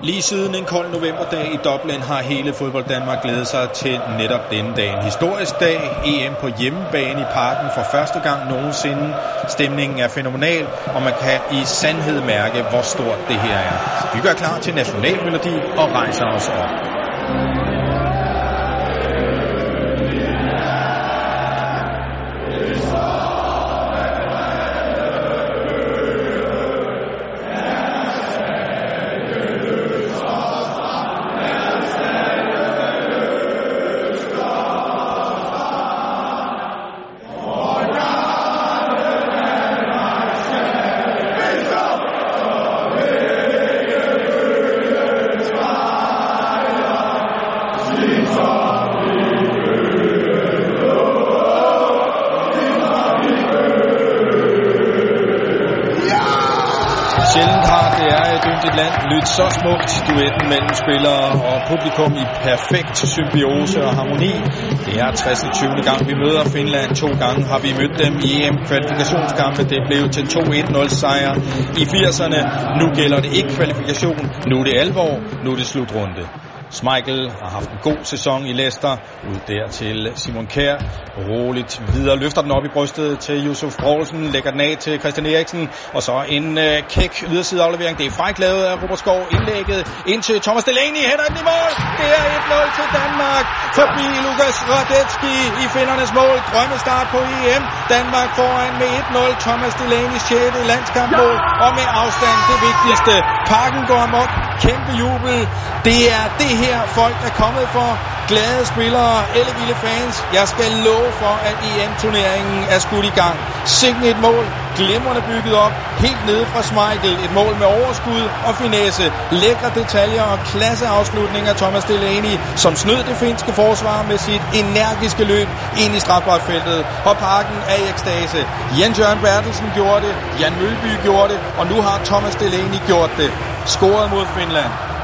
Lige siden en kold novemberdag i Dublin har hele fodbold Danmark glædet sig til netop denne dag. En historisk dag, EM på hjemmebane i parken for første gang nogensinde. Stemningen er fænomenal, og man kan i sandhed mærke, hvor stort det her er. Vi gør klar til nationalmelodi og rejser os op. Sjældent har det er et yndigt land lyt så smukt duetten mellem spillere og publikum i perfekt symbiose og harmoni. Det er 60. 20. gang vi møder Finland. To gange har vi mødt dem i EM-kvalifikationskampe. Det blev til 2-1-0 sejr i 80'erne. Nu gælder det ikke kvalifikation. Nu er det alvor. Nu er det slutrunde. Schmeichel har haft en god sæson i Leicester. Ud der til Simon Kjær. Roligt videre. Løfter den op i brystet til Yusuf Poulsen. Lægger den af til Christian Eriksen. Og så en øh, kæk yderside aflevering. Det er fræk lavet af Robert Skov. Indlægget ind til Thomas Delaney. Hætter den i mål. Det er 1-0 til Danmark. Forbi Lukas Radetzky i findernes mål. Drømmestart på EM. Danmark foran med 1-0. Thomas Delaney 6. landskampmål. Og med afstand det vigtigste. Parken går amok. Kæmpe jubel. Det er det her folk er kommet for. Glade spillere, ellevilde fans. Jeg skal love for, at EM-turneringen er skudt i gang. Sikken et mål, glimrende bygget op, helt nede fra Schmeichel. Et mål med overskud og finesse. Lækre detaljer og klasseafslutning af Thomas Delaney, som snød det finske forsvar med sit energiske løb ind i strafboldfeltet. Og parken er i ekstase. Jens Jørgen Bertelsen gjorde det, Jan Mølby gjorde det, og nu har Thomas Delaney gjort det scorede mod Finland.